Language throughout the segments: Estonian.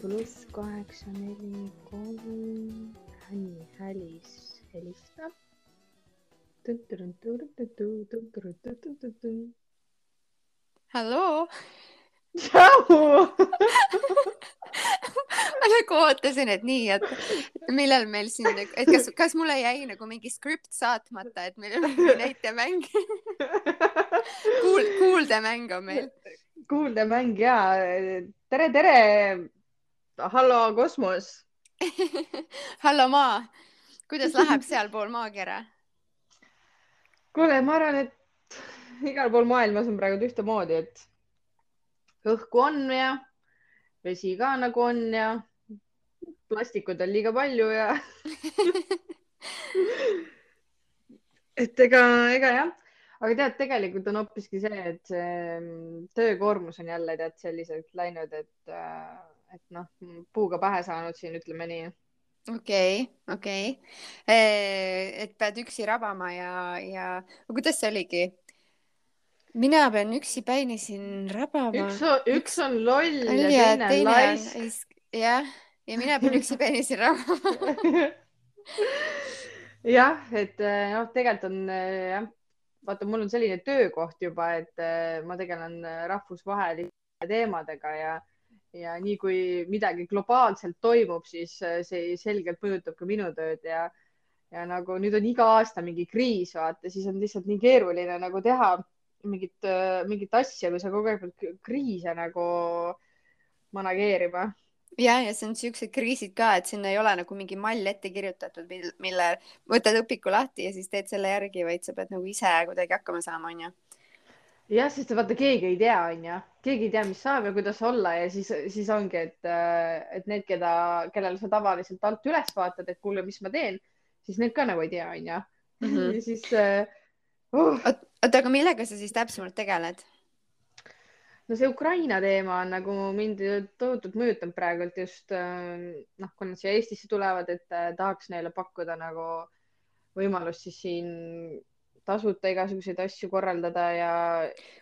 pluss kaheksa, neli, kolm. Hänni Hälis helistab. halloo tšau. ma nagu ootasin, et nii, et millal meil siin, et kas, kas mulle jäi nagu mingi skript saatmata, et meil on mingi näitemäng Kuul, kuuldemäng on meil. kuuldemäng ja tere, tere. Hallo, kosmos hallo, maa. kuidas läheb sealpool maakera? kuule, ma arvan, et igal pool maailmas on praegu ühtemoodi, et õhku on ja vesi ka nagu on ja plastikut on liiga palju ja et ega, ega jah, aga tead, tegelikult on hoopiski see, et see mm, töökoormus on jälle tead selliselt läinud, et, äh, et noh, puuga pähe saanud siin, ütleme nii okei okay,, okei okay., et pead üksi rabama ja, ja kuidas see oligi? mina pean üksipäini siin rabama. üks on, üks on loll ja teine on laisk. jah, ja mina pean üksipäini siin rabama jah, et eh, noh, tegelikult on eh, jah, vaata, mul on selline töökoht juba, et eh, ma tegelen rahvusvaheliste teemadega ja, ja nii kui midagi globaalselt toimub, siis see selgelt mõjutab ka minu tööd ja, ja nagu nüüd on iga aasta mingi kriis, vaata, siis on lihtsalt nii keeruline nagu teha mingit, äh, mingit asja, kui sa kogu aeg pead kriise nagu manageerima. ja, ja see on siuksed kriisid ka, et sinna ei ole nagu mingi mall ette kirjutatud, mille võtad õpiku lahti ja siis teed selle järgi, vaid sa pead nagu ise kuidagi hakkama saama, onju jah, sest vaata, keegi ei tea, onju, keegi ei tea, mis saab ja kuidas olla ja siis, siis ongi, et, äh, et need, keda, kellele sa tavaliselt alt üles vaatad, et kuule, mis ma teen, siis need ka nagu ei tea, onju. Mhm. ja siis uh, uh oota, aga millega sa siis täpsemalt tegeled? no see Ukraina teema on nagu mind tohutult mõjutanud praegult just ähm, noh, kui nad siia Eestisse tulevad, et äh, tahaks neile pakkuda nagu võimalust siis siin tasuta igasuguseid asju korraldada ja.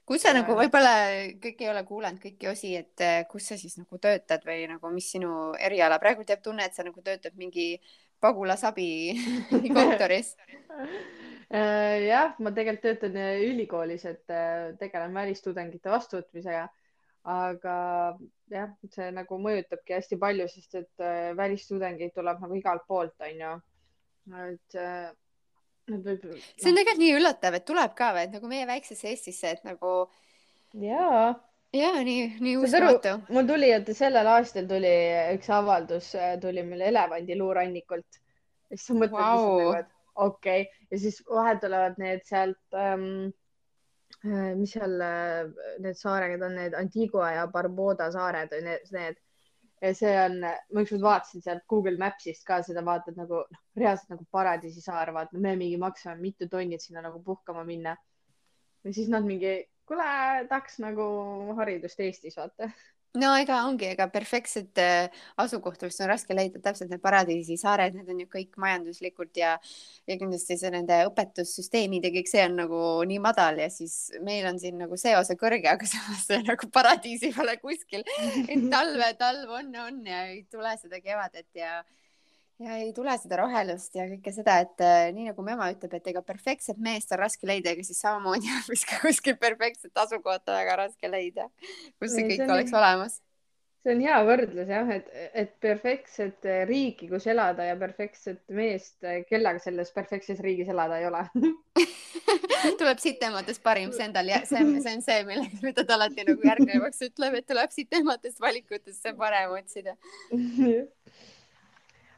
kus sa ja... nagu võib-olla kõik ei ole kuulanud kõiki osi, et äh, kus sa siis nagu töötad või nagu mis sinu eriala, praegu jääb tunne, et sa nagu töötad mingi pagulasabi kontoris Äh, jah, ma tegelikult töötan äh, ülikoolis, et äh, tegelen välistudengite vastuvõtmisega. aga jah, see nagu mõjutabki hästi palju, sest et välistudengeid tuleb nagu igalt poolt, onju. et. See on tegelikult nii üllatav, et tuleb ka või, et nagu meie väiksesse Eestisse, et nagu. jaa ja nii, nii uskumatu. mul tuli, et sellel aastal tuli üks avaldus, tuli meile elevandiluurannikult. siis sa mõtled wow. nagu, okei okay., ja siis vahel tulevad need sealt ähm,, äh, mis seal äh, need saared on, need Antigua ja Barbuda saared või need, need. Ja see on, ma ükskord vaatasin sealt Google Maps'ist ka seda, vaatad nagu noh, reaalselt nagu paradiisi saar, vaata, me mingi maksame mitu tonni, et sinna nagu puhkama minna. ja siis nad mingi, kuule, tahaks nagu haridust Eestis, vaata no ega ongi, ega perfektset äh, asukohta vist on raske leida, täpselt need paradiisisaared, need on ju kõik majanduslikult ja, ja kindlasti see nende õpetussüsteemid ja kõik see on nagu nii madal ja siis meil on siin nagu see osa kõrge, aga samas nagu paradiisi pole kuskil. et talve, talv on, on ja ei tule seda kevadet ja ja ei tule seda rohelust ja kõike seda, et äh, nii nagu mu ema ütleb, et ega perfektset meest on raske leida, ega siis samamoodi on vist ka kuskil perfektset asukohta väga raske leida, kus see kõik see oleks nii... olemas. see on hea võrdlus jah, et, et perfektset äh, riiki, kus elada ja perfektset meest, äh, kellega selles perfektses riigis elada ei ole. Tuleb sitematest parim, see endal, see on, see on see, millega, mida ta alati nagu järgnevaks ütleb, et tuleb sitematest valikutest see parem otsida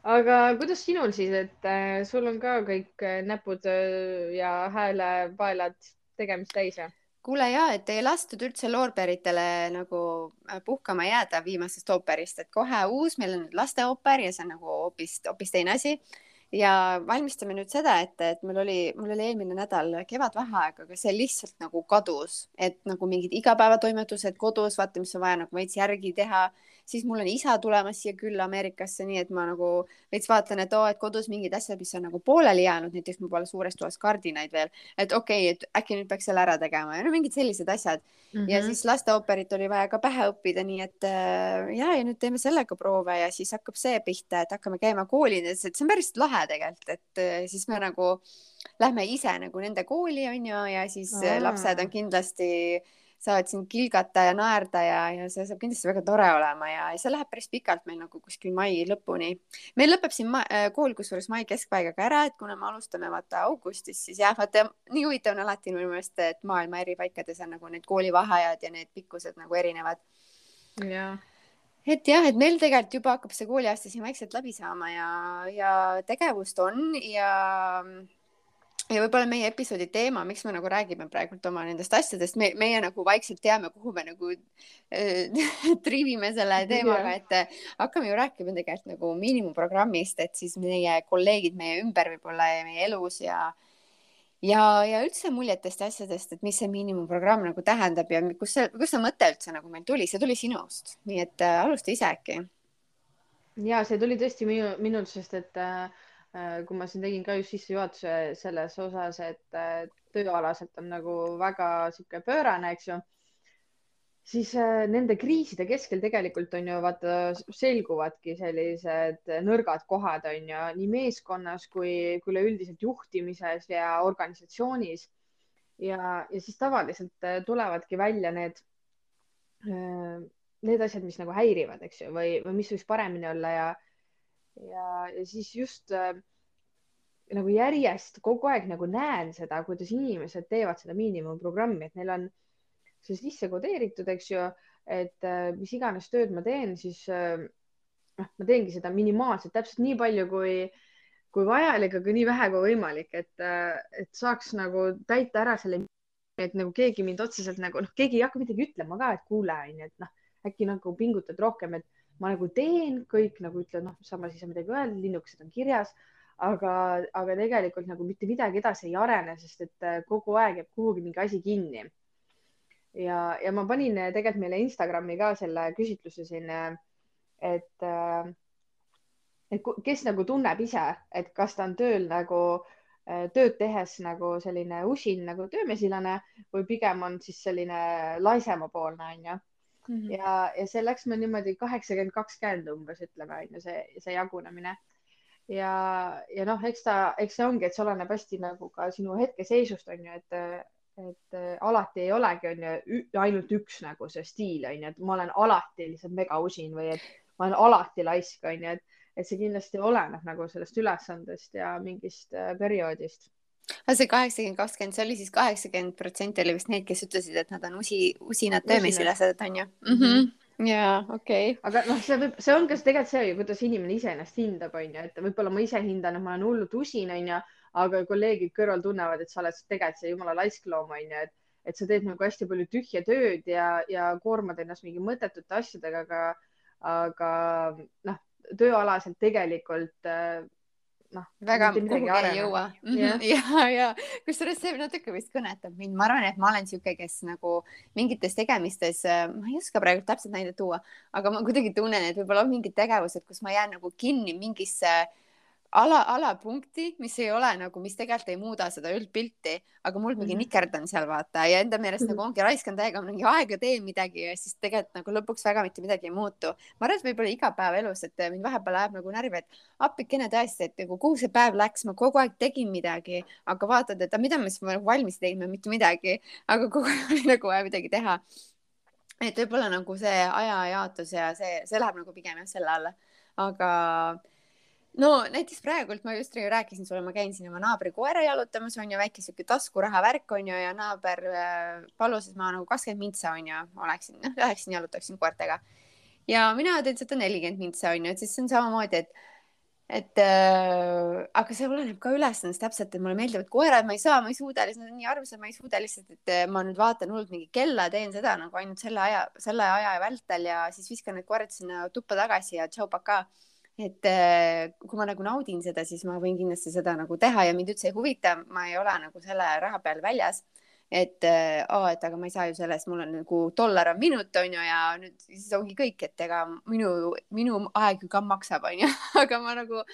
aga kuidas sinul siis, et äh, sul on ka kõik äh, näpud äh, ja häälepaelad tegemist täis või? kuule ja, et ei lastud üldse loorberitele nagu puhkama jääda viimasest ooperist, et kohe uus, meil on lasteooper ja see on nagu hoopis, hoopis teine asi. ja valmistame nüüd seda ette, et mul oli, mul oli eelmine nädal kevadvaheaeg, aga see lihtsalt nagu kadus, et nagu mingid igapäevatoimetused kodus, vaata, mis on vaja nagu veits järgi teha siis mul on isa tulemas siia külla Ameerikasse, nii et ma nagu veits vaatan, et oo, et kodus mingid asjad, mis on nagu pooleli jäänud, näiteks mul pole suures toas kardinaid veel, et okei okay,, et äkki nüüd peaks selle ära tegema ja no mingid sellised asjad mm. -hmm. ja siis lasteooperit oli vaja ka pähe õppida, nii et äh, ja, ja nüüd teeme sellega proove ja siis hakkab see pihta, et hakkame käima koolides, et see on päris lahe tegelikult, et äh, siis me nagu lähme ise nagu nende kooli onju ja siis Aa. lapsed on kindlasti saavad siin kilgata ja naerda ja, ja see saab kindlasti väga tore olema ja, ja see läheb päris pikalt meil nagu kuskil mai lõpuni. meil lõpeb siin ma, äh, kool kusjuures mai keskpaigaga ära, et kuna me alustame vaata augustis, siis jah, vaata nii huvitav on alati minu meelest, et maailma eri paikades on nagu need koolivaheajad ja need pikkused nagu erinevad. jah et jah, et meil tegelikult juba hakkab see kooliaasta siin vaikselt läbi saama ja, ja tegevust on ja ja võib-olla meie episoodi teema, miks me nagu räägime praegult oma nendest asjadest, me, meie nagu vaikselt teame, kuhu me nagu äh, trivime selle teemaga, et äh, hakkame ju rääkima tegelikult nagu miinimumprogrammist, et siis meie kolleegid meie ümber võib-olla ja meie elus ja ja, ja üldse muljetest ja asjadest, et mis see miinimumprogramm nagu tähendab ja kus see, kust see mõte üldse nagu meil tuli, see tuli sinust, nii et äh, alusta ise äkki. ja see tuli tõesti minu, minult, sest et Äh, kui ma siin tegin ka just sissejuhatuse selles osas, et äh, tööalaselt on nagu väga sihuke pöörane, eks ju, siis äh, nende kriiside keskel tegelikult on ju vaata selguvadki sellised nõrgad kohad on ju nii meeskonnas kui, kui üleüldiselt juhtimises ja organisatsioonis. ja, ja siis tavaliselt tulevadki välja need, need asjad, mis nagu häirivad, eks ju, või, või mis võiks paremini olla ja ja, ja siis just äh, nagu järjest kogu aeg nagu näen seda, kuidas inimesed teevad seda miinimumprogrammi, et neil on see sisse kodeeritud, eks ju, et äh, mis iganes tööd ma teen, siis äh, noh äh,, ma teengi seda minimaalselt, täpselt nii palju, kui, kui vajalik, aga nii vähe kui võimalik, et, äh, et saaks nagu täita ära selle, et nagu keegi mind otseselt nagu noh, keegi ei hakka midagi ütlema ka, et kuule, onju, et noh, äkki nagu pingutad rohkem, et ma nagu teen kõik nagu ütlen, noh, samas ei saa midagi öelda, linnukesed on kirjas, aga, aga tegelikult nagu mitte midagi edasi ei arene, sest et äh, kogu aeg jääb kuhugi mingi asi kinni. ja, ja ma panin äh, tegelikult meile Instagrami ka selle küsitluse siin, äh, et, et kes nagu tunneb ise, et kas ta on tööl nagu tööd tehes nagu selline usin nagu töömesilane või pigem on siis selline laisemapoolne onju mm. -hmm. ja, ja see läks meil niimoodi kaheksakümmend, kakskümmend umbes ütleme, on ju see, see jagunemine. ja, ja noh, eks ta, eks see ongi, et see oleneb hästi nagu ka sinu hetkeseisust on ju, et, et alati ei olegi, on ju, ainult üks nagu see stiil on ju, et ma olen alati lihtsalt megausin või et ma olen alati laisk, on ju, et, et see kindlasti oleneb nagu sellest ülesandest ja mingist äh, perioodist aga see kaheksakümmend, kakskümmend, see oli siis kaheksakümmend protsenti oli vist need, kes ütlesid, et nad on usi, usinad töömesilased, on ju. Mm? -hmm jaa, okei. Okay.. aga noh, see võib, see on ka tegelikult see, kuidas inimene ise ennast hindab, on ju, et võib-olla ma ise hindan, et ma olen hullult usin, on ju, aga kolleegid kõrval tunnevad, et sa oled tegelikult see jumala laiskloom, on ju, et, et sa teed nagu hästi palju tühja tööd ja, ja koormad ennast mingi mõttetute asjadega, aga, aga noh, tööalaselt tegelikult äh, noh. väga kuhugi ei jõua mm. -hmm. ja, ja kusjuures see natuke vist kõnetab mind, ma arvan, et ma olen sihuke, kes nagu mingites tegemistes, äh, ma ei oska praegu täpselt näidet tuua, aga ma kuidagi tunnen, et võib-olla on mingid tegevused, kus ma jään nagu kinni mingisse äh, ala, alapunkti, mis ei ole nagu, mis tegelikult ei muuda seda üldpilti, aga mul mingi mm -hmm. nikerdan seal vaata ja enda meelest mm -hmm. nagu ongi raiskan täiega mingi aega, teen midagi ja siis tegelikult nagu lõpuks väga mitte midagi ei muutu. ma arvan, et võib-olla igapäevaelus, et mind vahepeal ajab nagu närvi, et appikene tõesti, et nagu kuhu see päev läks, ma kogu aeg tegin midagi, aga vaatad, et mida me siis nagu valmis tegime, mitte midagi, aga kogu aeg oli nagu vaja midagi teha. et võib-olla nagu see ajajaotus ja see, see läheb nagu pigem jah selle alla, aga no näiteks praegult ma just rääkisin sulle, ma käin siin oma naabri koera jalutamas, on ju, väike sihuke taskuraha värk on ju ja naaber äh, palus, et ma nagu kakskümmend mintsa on ju oleksin, noh, läheksin jalutaksin koertega. ja mina teen seda nelikümmend mintsa on ju, et siis see on samamoodi, et et äh, aga see oleneb ka ülesandest täpselt, et mulle meeldivad koerad, ma ei saa, ma ei suuda, nad on nii armsad, ma ei suuda lihtsalt, et äh, ma nüüd vaatan hullult mingi kella, teen seda nagu ainult selle aja, selle aja vältel ja siis viskan need koerad sinna tuppa tagasi ja tšau, pakaa et äh, kui ma nagu naudin seda, siis ma võin kindlasti seda nagu teha ja mind üldse ei huvita, ma ei ole nagu selle raha peal väljas. et aa, et aga ma ei saa ju sellest, mul on nagu dollar on minut on ju ja nüüd siis ongi kõik, et ega minu, minu aeg ju ka maksab, on ju. Aga ma nagu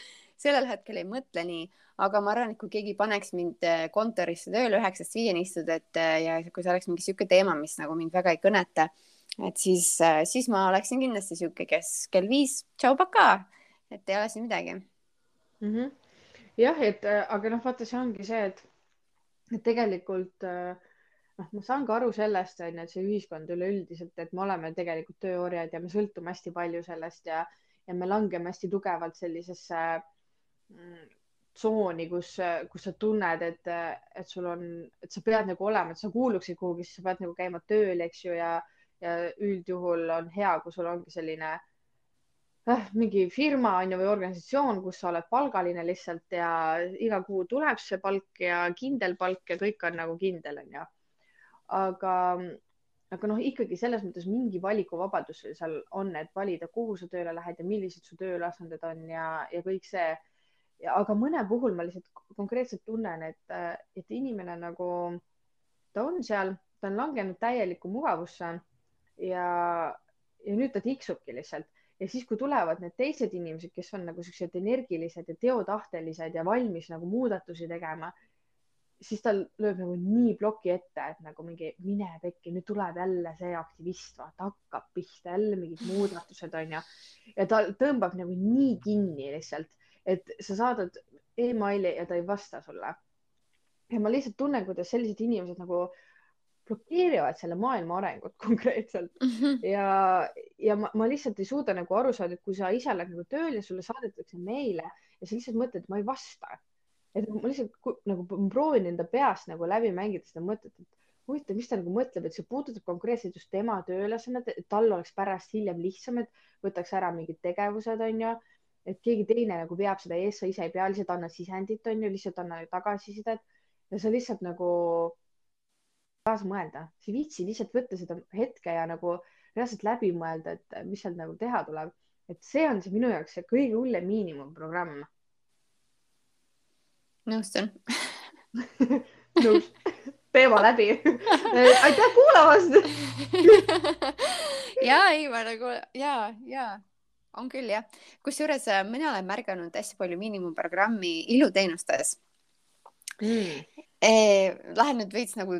sellel hetkel ei mõtle nii, aga ma arvan, et kui keegi paneks mind kontorisse tööle üheksast viieni istuda, et ja kui see oleks mingi sihuke teema, mis nagu mind väga ei kõneta, et siis, siis ma oleksin kindlasti sihuke, kes kell viis tšau, pakaa, et ei ole siin midagi mm. -hmm. jah, et aga noh, vaata, see ongi see, et, et tegelikult äh, noh, ma saan ka aru sellest, on ju, et see ühiskond üleüldiselt, et me oleme tegelikult tööorjad ja me sõltume hästi palju sellest ja, ja me langeme hästi tugevalt sellisesse mm, tsooni, kus, kus sa tunned, et, et sul on, et sa pead nagu olema, et sa kuuluksid kuhugi, siis sa pead nagu käima tööl, eks ju, ja, ja üldjuhul on hea, kui sul ongi selline äh, mingi firma on ju või organisatsioon, kus sa oled palgaline lihtsalt ja iga kuu tuleb see palk ja kindel palk ja kõik on nagu kindel, on ju aga, aga noh, ikkagi selles mõttes mingi valikuvabadus seal on, et valida, kuhu sa tööle lähed ja millised su tööülesanded on ja, ja kõik see. aga mõne puhul ma lihtsalt konkreetselt tunnen, et, et inimene nagu, ta on seal, ta on langenud täielikku mugavusse ja, ja nüüd ta tiksubki lihtsalt ja siis, kui tulevad need teised inimesed, kes on nagu siuksed energilised ja teotahtelised ja valmis nagu muudatusi tegema siis tal lööb nagu nii ploki ette, et nagu mingi mine pekki, nüüd tuleb jälle see aktivist, vaata hakkab pihta jälle mingid muudatused onju ja ta tõmbab nagu nii kinni lihtsalt, et sa saadad emaili ja ta ei vasta sulle. ja ma lihtsalt tunnen, kuidas sellised inimesed nagu blokeerivad selle maailma arengut konkreetselt. Mm -hmm. ja, ja ma, ma lihtsalt ei suuda nagu aru saada, et kui sa ise oled nagu tööl ja sulle saadetakse meile ja sa lihtsalt mõtled, ma ei vasta. Et ma lihtsalt nagu proovin enda peas nagu läbi mängida seda mõtet, et huvitav, mis ta nagu mõtleb, et see puudutab konkreetselt just tema tööülesannet, et tal oleks pärast hiljem lihtsam, et võtaks ära mingid tegevused, onju, et keegi teine nagu veab seda ees, sa ise ei pea, lihtsalt anna sisendit, onju, lihtsalt anna tagasisidet. Ja sa lihtsalt nagu kaasa mõelda, sa ei viitsi lihtsalt võtta seda hetke ja nagu reaalselt läbi mõelda, et mis sealt nagu teha tuleb, et see on see minu jaoks see kõige hullem miinimumprogramm. Nõustun. Nõus, teema läbi. Aitäh kuulamast! Ja ei, ma nagu ja, ja on küll jah, kusjuures äh, mina olen märganud hästi palju miinimumprogrammi iluteenustes. Mm.. E, lähen nüüd veits nagu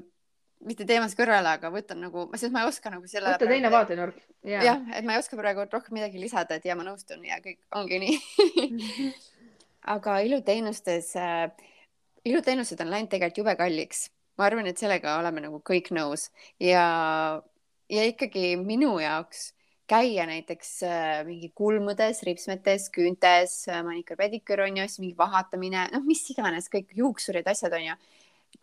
mitte teemast kõrvale, aga võtan nagu, sest ma ei oska nagu selle. võta teine vaatenurk. jah, et ma ei oska praegu rohkem midagi lisada, et ja ma nõustun ja kõik ongi nii aga iluteenustes äh,, iluteenused on läinud tegelikult jube kalliks. ma arvan, et sellega oleme nagu kõik nõus ja, ja ikkagi minu jaoks käia näiteks äh, mingi kulmudes, ripsmetes, küüntes äh,, maniküür-pediküür on ju, siis mingi vahatamine, noh, mis iganes, kõik juuksurid, asjad on ju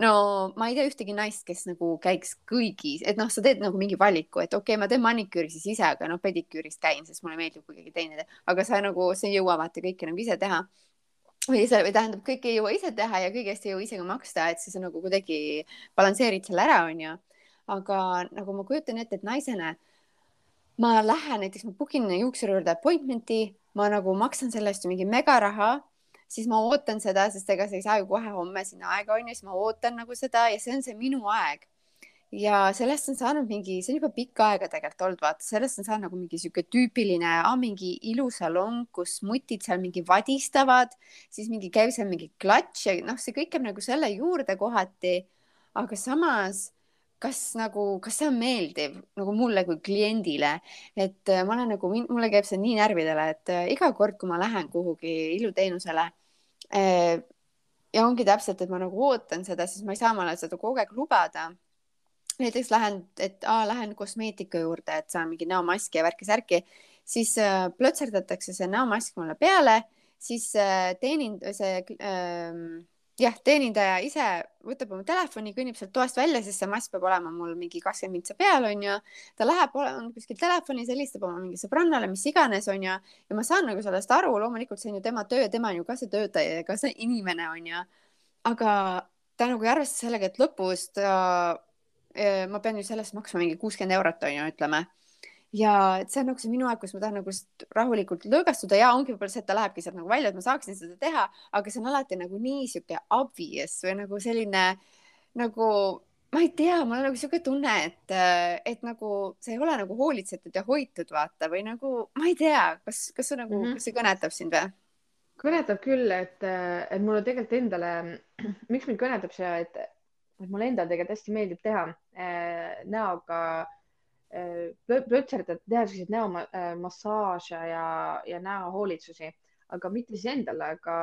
no ma ei tea ühtegi naist, kes nagu käiks kõigis, et noh, sa teed nagu mingi valiku, et okei okay,, ma teen maniküüri siis ise, aga noh, pediküüris käin, sest mulle meeldib, kui keegi teine teeb, aga sa nagu, sa ei jõua vaata kõike nagu ise teha või ise või tähendab, kõike ei jõua ise teha ja kõige eest ei jõua ise ka maksta, et siis nagu kuidagi balansseerid selle ära, onju. aga nagu ma kujutan ette, et naisena ma lähen näiteks, ma book in juuksuri juurde appointment'i, ma nagu maksan selle eest mingi megaraha, siis ma ootan seda, sest ega sa ei saa ju kohe homme sinna aega onju, siis ma ootan nagu seda ja see on see minu aeg ja sellest on saanud mingi, see on juba pikka aega tegelikult olnud, vaata, sellest on saanud nagu mingi sihuke tüüpiline ah,, mingi ilusalong, kus mutid seal mingi vadistavad, siis mingi käib seal mingi klatš ja noh, see kõik jääb nagu selle juurde kohati. aga samas, kas nagu, kas see on meeldiv nagu mulle kui kliendile, et äh, ma olen nagu, mulle käib see nii närvidele, et äh, iga kord, kui ma lähen kuhugi iluteenusele äh, ja ongi täpselt, et ma nagu ootan seda, siis ma ei saa omale seda kogu aeg lubada. Näiteks lähen, et aa, lähen kosmeetika juurde, et saan mingi näomaski ja värki-särki, siis äh, plõtserdatakse see näomask mulle peale, siis äh, teenind-, see äh, jah, teenindaja ise võtab oma telefoni, kõnnib sealt toast välja, sest see mask peab olema mul mingi kakskümmend mintsa peal, onju. ta läheb, on kuskil telefonis, helistab oma mingi sõbrannale, mis iganes, onju. ja ma saan nagu sellest aru, loomulikult see on ju tema töö, tema on ju ka see töötaja ja ka see inimene, onju. aga ta nagu ei arvesta sellega, et lõpus ta ma pean ju sellest maksma mingi kuuskümmend eurot on ju, ütleme. Ja et see on nagu see minu aeg, kus ma tahan nagu rahulikult lõõgastuda ja ongi võib-olla see, et ta lähebki sealt nagu välja, et ma saaksin seda teha, aga see on alati nagu nii sihuke obvious või nagu selline nagu ma ei tea, mul on nagu sihuke tunne, et, et nagu see ei ole nagu hoolitsetud ja hoitud, vaata või nagu ma ei tea, kas, kas see nagu mm, -hmm. kas see kõnetab sind või? kõnetab küll, et, et mulle tegelikult endale, miks mind kõnetab see, et, et mulle endale tegelikult hästi meeldib teha äh, näoga äh, plötserdada, teha selliseid näomassaaže äh, ja, ja näohoolitsusi, aga mitte siis endale, aga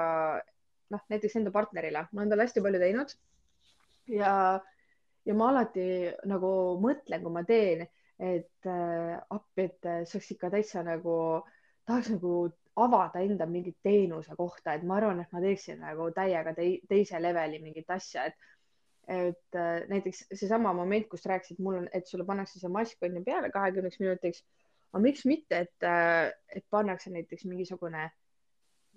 noh, näiteks enda partnerile, ma olen talle hästi palju teinud. Ja ja ma alati nagu mõtlen, kui ma teen, et äh, appi, et see oleks ikka täitsa nagu, tahaks nagu avada enda mingit teenuse kohta, et ma arvan, et ma teeksin nagu täiega te teise leveli mingit asja, et et äh, näiteks seesama moment, kus rääkisid, mul on, et sulle pannakse see mask on ju peale kahekümneks minutiks, aga miks mitte, et, äh, et pannakse näiteks mingisugune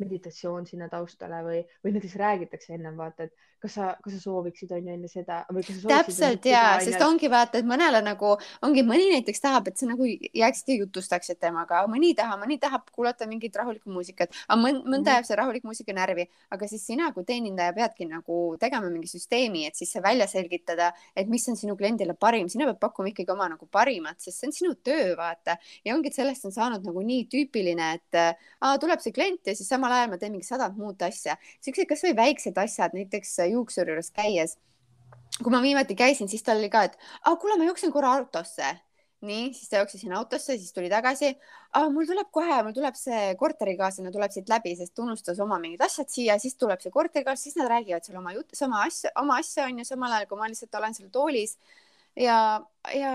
meditatsioon sinna taustale või, või näiteks räägitakse ennem vaata, et kas sa, kas sa sooviksid on ju enne seda või kas sa täpselt ja, sest ongi vaata, et mõnele nagu ongi mõni näiteks tahab, et sa nagu jääksid ja jutustaksid temaga, mõni ei taha, mõni tahab kuulata mingit rahulikku muusikat, aga mõnda mm -hmm. jääb see rahulik muusika närvi, aga siis sina kui teenindaja peadki nagu tegema mingi süsteemi, et siis see välja selgitada, et mis on sinu kliendile parim, sina pead pakkuma ikkagi oma nagu parimat, sest see on sinu töö, vaata ja ongi, et sellest on saanud nagu nii tüüpiline, et aa, tuleb see klient ja siis sama samal ajal ma teen mingi sadat muud asja, siuksed kasvõi väiksed asjad, näiteks juuksuri juures käies. kui ma viimati käisin, siis tal oli ka, et kuule, ma jooksen korra autosse nii, siis ta jooksis sinna autosse, siis tuli tagasi. mul tuleb kohe, mul tuleb see korterikaaslane tuleb siit läbi, sest unustas oma mingid asjad siia, siis tuleb see korterikaaslane, siis nad räägivad seal oma juttu, sama asja, oma asja on ju, samal ajal kui ma lihtsalt olen seal toolis ja, ja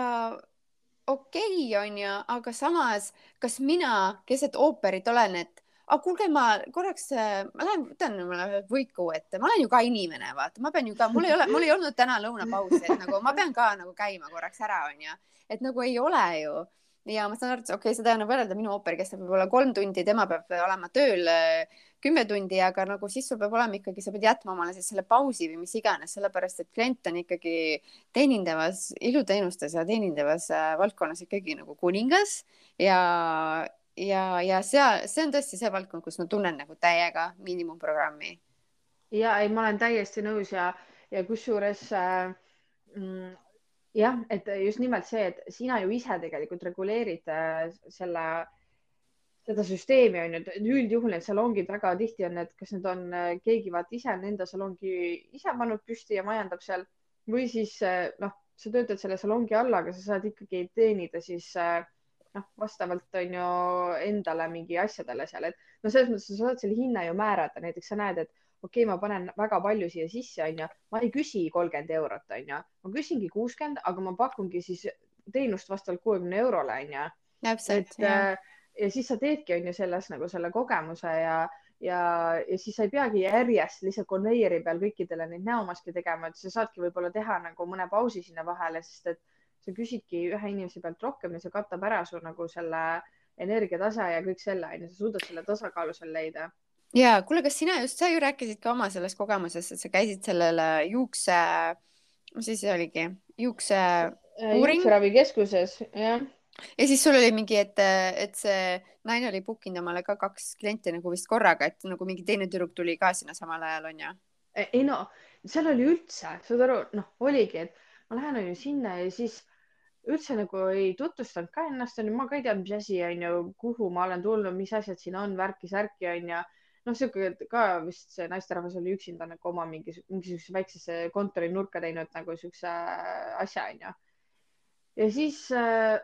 okei okay, on ju, aga samas, kas mina keset ooperit olen, et aga kuulge, ma korraks, äh, ma lähen võtan mulle võiku ette, ma olen ju ka inimene, vaata, ma pean ju ka, mul ei ole, mul ei olnud täna lõunapausi, et nagu ma pean ka nagu käima korraks ära, onju, et nagu ei ole ju. Ja ma saan aru, et okei okay,, seda anna võrrelda, minu ooper kestab võib-olla kolm tundi, tema peab olema tööl äh, kümme tundi, aga nagu siis sul peab olema ikkagi, sa pead jätma omale siis selle pausi või mis iganes, sellepärast et klient on ikkagi teenindavas, iluteenustes ja teenindavas äh, valdkonnas ikkagi nagu kuningas. Ja, ja, ja seal, see on tõesti see valdkond, kus ma tunnen nagu täiega miinimumprogrammi. ja ei, ma olen täiesti nõus ja, ja kusjuures äh, mm, jah, et just nimelt see, et sina ju ise tegelikult reguleerid äh, selle, seda süsteemi on ju, et üldjuhul need salongid väga tihti on need, kas need on äh, keegi vaata ise on enda salongi ise pannud püsti ja majandab seal või siis äh, noh, sa töötad selle salongi alla, aga sa saad ikkagi teenida siis äh, noh, vastavalt on ju endale mingi asjadele seal, et no selles mõttes sa saad selle hinna ju määrata, näiteks sa näed, et okei okay,, ma panen väga palju siia sisse, onju, ma ei küsi kolmkümmend eurot, onju, ma küsingi kuuskümmend, aga ma pakungi siis teenust vastavalt kuuekümne eurole, onju. täpselt. Äh, ja siis sa teedki, onju, selles nagu selle kogemuse ja, ja, ja siis sa ei peagi järjest lihtsalt konveieri peal kõikidele neid näomaske tegema, et sa saadki võib-olla teha nagu mõne pausi sinna vahele, sest et sa küsidki ühe inimese pealt rohkem ja see katab ära su nagu selle energiatase ja kõik selle, onju, sa suudad selle tasakaalu seal leida. ja kuule, kas sina just, sa ju rääkisid ka oma sellest kogemusest, et sa käisid sellele juukse, mis asi see oligi, juukse äh, juukseravikeskuses, jah ja siis sul oli mingi, et, et see naine oli book inud omale ka kaks klienti nagu vist korraga, et nagu mingi teine tüdruk tuli ka sinna samal ajal onju? ei no seal oli üldse, saad aru, noh, oligi, et ma lähen onju sinna ja siis üldse nagu ei tutvustanud ka ennast, onju, ma ka ei teadnud, mis asi on ju, kuhu ma olen tulnud, mis asjad siin on, värki-särki onju. noh, sihuke ka vist see naisterahvas oli üksinda nagu oma mingi, mingisuguse väiksesse kontorinurka teinud nagu siukse asja onju. ja siis äh,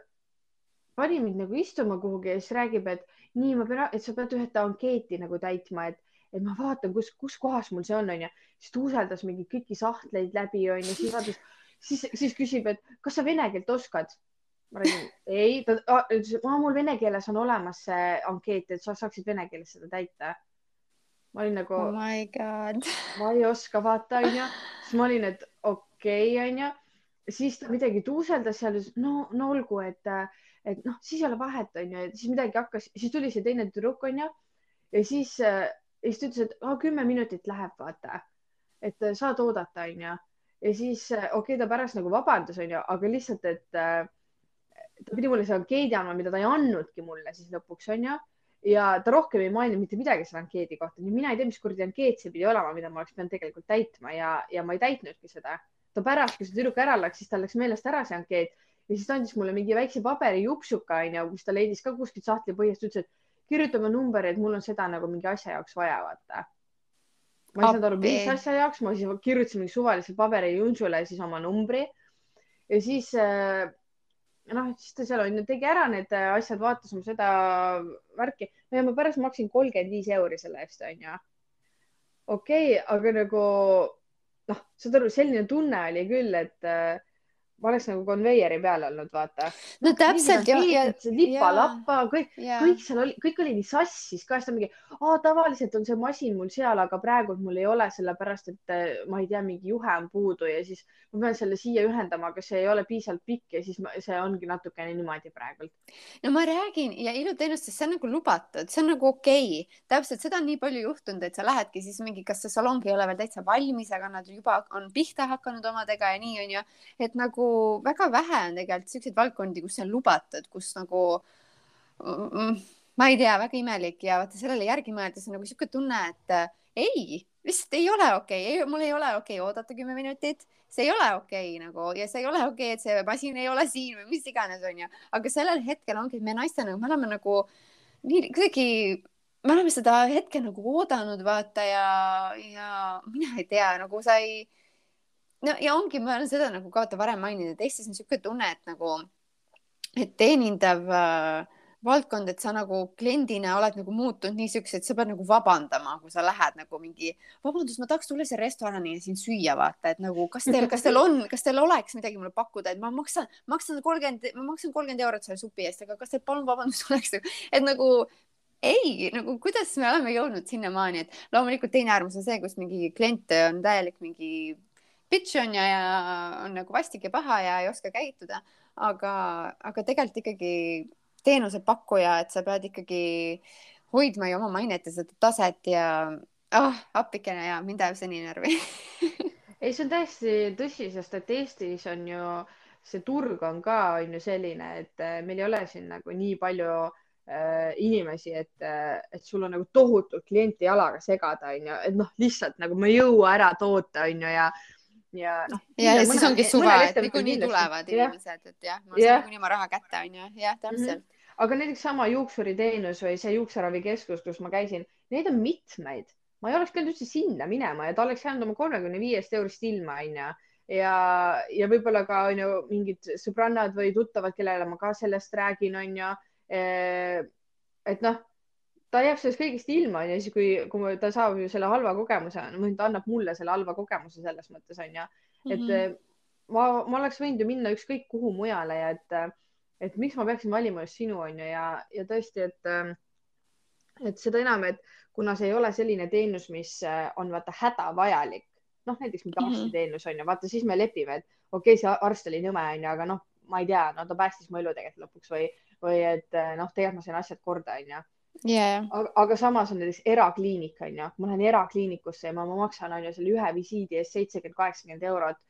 pani mind nagu istuma kuhugi ja siis räägib, et nii, ma pean, et sa pead ühte ankeeti nagu täitma, et, et ma vaatan, kus, kus kohas mul see on, onju. siis ta usaldas mingi kõiki sahtleid läbi, onju, siis vaatas siis, siis küsib, et kas sa vene keelt oskad? ma räägin ei, ta ütles, et mul vene keeles on olemas see ankeet, et sa saaksid vene keeles seda täita. ma olin nagu oh. my god. ma ei oska vaata, onju. siis ma olin, et okei okay,, onju. siis ta midagi tuuseldas seal, no, no olgu, et, et noh, siis ei ole vahet, onju, et siis midagi hakkas, siis tuli see teine tüdruk, onju. ja siis, ja siis ta ütles, et oh, kümme minutit läheb, vaata, et saad oodata, onju ja siis okei okay,, ta pärast nagu vabandas, onju, aga lihtsalt, et äh, ta pidi mulle selle ankeedi andma, mida ta ei andnudki mulle siis lõpuks, onju. ja ta rohkem ei maininud mitte midagi selle ankeedi kohta, nii mina ei tea, mis kuradi ankeet see pidi olema, mida ma oleks pidanud tegelikult täitma ja, ja ma ei täitnudki seda. ta pärast, kui see tüdruk ära läks, siis tal läks meelest ära see ankeet ja siis ta andis mulle mingi väikse paberijupsuka onju, kus ta leidis ka kuskilt sahtli põhjast, ütles, et kirjuta oma number, et mul on seda nagu mingi asja jaoks vaja, vaata. Ma ei saanud aru, mis asja jaoks, ma siis kirjutasin mingi suvalise paberijuntsule siis oma numbri. Ja siis äh, noh, siis ta seal on ju, tegi ära need asjad, vaatas mu seda värki. Ja ma pärast maksin kolmkümmend viis euri selle eest, onju. okei okay,, aga nagu noh, saad aru, selline tunne oli küll, et äh, ma oleks nagu konveieri peal olnud, vaata. no täpselt ja, ja. lipa-lappa, kõik, kõik seal oli, kõik oli nii sassis ka, siis ta mingi, tavaliselt on see masin mul seal, aga praegu mul ei ole, sellepärast et eh, ma ei tea, mingi juhe on puudu ja siis ma pean selle siia ühendama, aga see ei ole piisavalt pikk ja siis ma, see ongi natukene niimoodi praegult. no ma räägin ja iluteenustes see on nagu lubatud, see on nagu okei okay., täpselt seda on nii palju juhtunud, et sa lähedki siis mingi, kas see salong ei ole veel täitsa valmis, aga nad juba on pihta hakanud omadega ja nii onju, et nagu nagu väga vähe on tegelikult siukseid valdkondi, kus see on lubatud, kus nagu mm, ma ei tea, väga imelik ja vaata sellele järgi mõeldes on nagu sihuke tunne, et äh, ei, lihtsalt ei ole okei okay., mul ei ole okei okay oodata kümme minutit, see ei ole okei okay, nagu ja see ei ole okei okay,, et see masin ei ole siin või mis iganes onju, aga sellel hetkel ongi me naistena, me oleme nagu nii kuidagi me oleme seda hetke nagu oodanud, vaata ja, ja mina ei tea, nagu sa ei no ja ongi, ma olen seda nagu ka varem maininud, et Eestis on niisugune tunne, et nagu, et teenindav äh, valdkond, et sa nagu kliendina oled nagu muutunud niisuguseks, et sa pead nagu vabandama, kui sa lähed nagu mingi, vabandust, ma tahaks tulla siia restorani ja siin süüa, vaata, et nagu kas teil, kas teil on, kas teil oleks midagi mulle pakkuda, et ma maksan, maksan kolmkümmend, ma maksan kolmkümmend eurot selle supi eest, aga kas teil palun vabandust oleks, et nagu ei, nagu kuidas me oleme jõudnud sinnamaani, et loomulikult teine äärmus on see, kus mingi klient on täielik mingi bitch on ja, ja on nagu vastik ja paha ja ei oska käituda, aga, aga tegelikult ikkagi teenusepakkuja, et sa pead ikkagi hoidma ju oma mainet ja seda taset ja oh, appikene ja mind ajab see nii närvi. Ei, see on täiesti tõsi, sest et Eestis on ju see turg on ka on ju selline, et äh, meil ei ole siin nagu nii palju äh, inimesi, et, äh, et sul on nagu tohutult klienti jalaga segada, onju, et noh, lihtsalt nagu ma ei jõua ära toota, onju ja ja noh. ja, ja siis ongi suva, et niikuinii tulevad inimesed, et jah, ma saan niikuinii oma raha kätte, onju, jah, täpselt mm. -hmm. aga näiteks sama juuksuriteenus või see juukseravikeskus, kus ma käisin, neid on mitmeid, ma ei oleks pidanud üldse sinna minema ja ta oleks jäänud oma kolmekümne viiest eurost ilma, onju ja, ja võib-olla ka onju mingid sõbrannad või tuttavad, kellele ma ka sellest räägin, onju. et noh ta jääb sellest kõigest ilma ja siis, kui, kui ta saab ju selle halva kogemuse, ta annab mulle selle halva kogemuse selles mõttes onju, et mm -hmm. ma, ma oleks võinud ju minna ükskõik kuhu mujale ja et, et miks ma peaksin valima just sinu onju ja, ja tõesti, et, et seda enam, et kuna see ei ole selline teenus, mis on vaata hädavajalik, noh näiteks mingi mhm. arstiteenus onju, vaata siis me lepime, et okei okay,, see arst oli nõme onju, aga noh, ma ei tea, no ta päästis mu elu tegelikult lõpuks või, või et noh, tegelikult ma sain asjad korda onju yeah.. aga, aga samas on näiteks erakliinik on ju, ma lähen erakliinikusse ja ma, ma maksan on ju selle ühe visiidi eest seitsekümmend, kaheksakümmend eurot.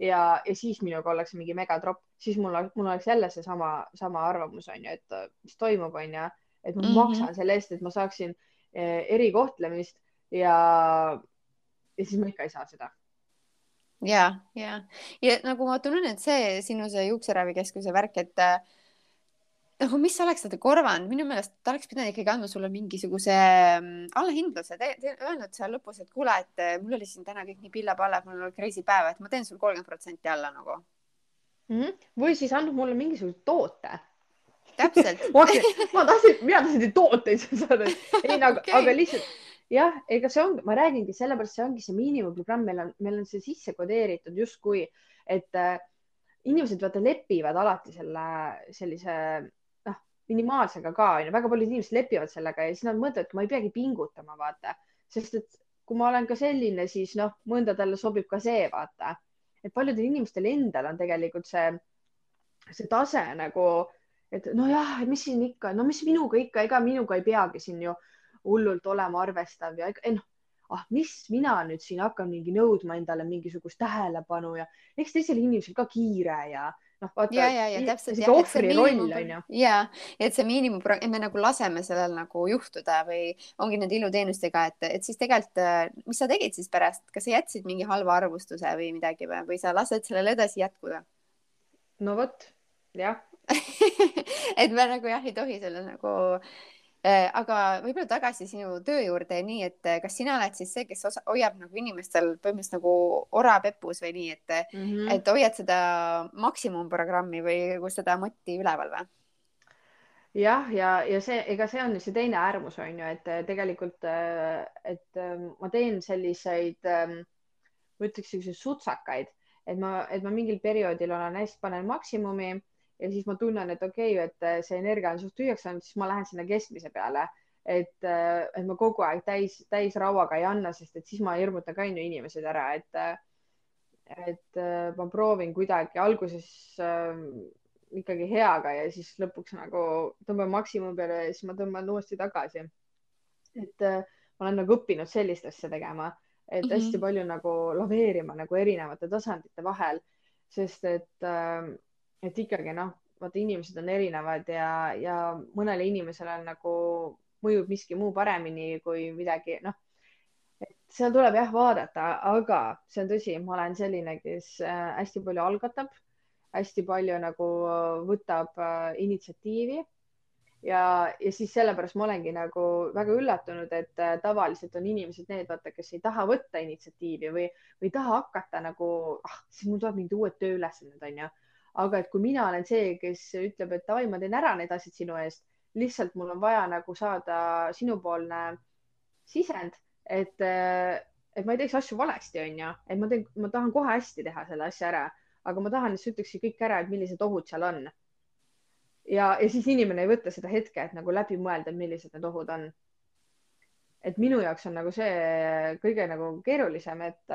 Ja, ja siis minuga ollakse mingi megatropp, siis mul, mul oleks jälle seesama, sama arvamus on ju, et mis toimub, on ju, et ma mm -hmm. maksan selle eest, et ma saaksin eh, erikohtlemist ja, ja siis ma ikka ei saa seda. Ja, ja, ja nagu ma tunnen, et see sinu see juukseravikeskuse värk, et äh, nagu mis oleks teda korvanud, minu meelest ta oleks pidanud ikkagi andma sulle mingisuguse mm, allahindluse, öelnud seal lõpus, et kuule, et eh, mul oli siin täna kõik nii pilla-palla, et mul oli crazy päev, et ma teen sul kolmkümmend protsenti alla nagu mm. -hmm. või siis andnud mulle mingisuguse toote. täpselt ma tahtsin, mina tahtsin tooteid saada, ei nagu okay., aga lihtsalt jah, ega see on, ma räägingi sellepärast, see ongi see miinimumprogramm, meil on, meil on see sisse kodeeritud justkui, et äh, inimesed vaata lepivad alati selle sellise minimaalsega ka onju, väga paljud inimesed lepivad sellega ja siis nad mõtlevad, et ma ei peagi pingutama, vaata, sest et kui ma olen ka selline, siis noh, mõndadele sobib ka see, vaata, et paljudel inimestel endal on tegelikult see, see tase nagu, et nojah, mis siin ikka, no mis minuga ikka, ega minuga ei peagi siin ju hullult olema arvestav ja noh, ah, mis mina nüüd siin hakkan mingi nõudma endale mingisugust tähelepanu ja eks teisel inimesel ka kiire ja noh, vaata. ja, ja, ja täpselt. sihuke ohvri roll on ju. ja, et see miinimum, me nagu laseme sellel nagu juhtuda või ongi nende iluteenustega, et, et siis tegelikult, mis sa tegid siis pärast, kas sa jätsid mingi halva arvustuse või midagi või, või sa lased sellele edasi jätkuda? no vot, jah et me nagu jah, ei tohi selle nagu Äh, aga võib-olla tagasi sinu töö juurde, nii et äh, kas sina oled siis see, kes osa, hoiab nagu inimestel põhimõtteliselt nagu ora pepus või nii, et mm, -hmm. et hoiad seda maksimumprogrammi või nagu seda motti üleval või? jah, ja, ja, ja see, ega see on see teine äärmus on ju, et äh, tegelikult, et ma teen selliseid, ma ütleks selliseid sutsakaid, et ma, et ma mingil perioodil olen hästi, panen maksimumi ja siis ma tunnen, et okei okay,, et äh, see energia on suht tühjaks saanud, siis ma lähen sinna keskmise peale. et, äh, et ma kogu aeg täis, täis rauaga ei anna, sest et siis ma hirmutan ka onju inimesed ära, et, äh, et ma proovin kuidagi alguses äh, ikkagi heaga ja siis lõpuks nagu tõmban maksimumi peale ja siis ma tõmban uuesti tagasi. et äh, ma olen nagu õppinud sellist asja tegema, et hästi mm -hmm. palju nagu laveerima nagu erinevate tasandite vahel, sest et äh, et ikkagi noh, vaata inimesed on erinevad ja, ja mõnele inimesele nagu mõjub miski muu paremini kui midagi, noh. et seal tuleb jah vaadata, aga see on tõsi, ma olen selline, kes äh, hästi palju algatab, hästi palju nagu võtab äh, initsiatiivi ja, ja siis sellepärast ma olengi nagu väga üllatunud, et äh, tavaliselt on inimesed need, vaata, kes ei taha võtta initsiatiivi või, või ei taha hakata nagu, ah, siis mul tuleb mingid uued tööülesanded, onju aga et kui mina olen see, kes ütleb, et davai, ma teen ära need asjad sinu eest, lihtsalt mul on vaja nagu saada sinupoolne sisend, et, et ma ei teeks asju valesti, onju, et ma teen, ma tahan kohe hästi teha selle asja ära, aga ma tahan, et sa ütleksid kõik ära, et millised ohud seal on. ja, ja siis inimene ei võta seda hetke, et nagu läbi mõelda, millised need ohud on. et minu jaoks on nagu see kõige nagu keerulisem, et,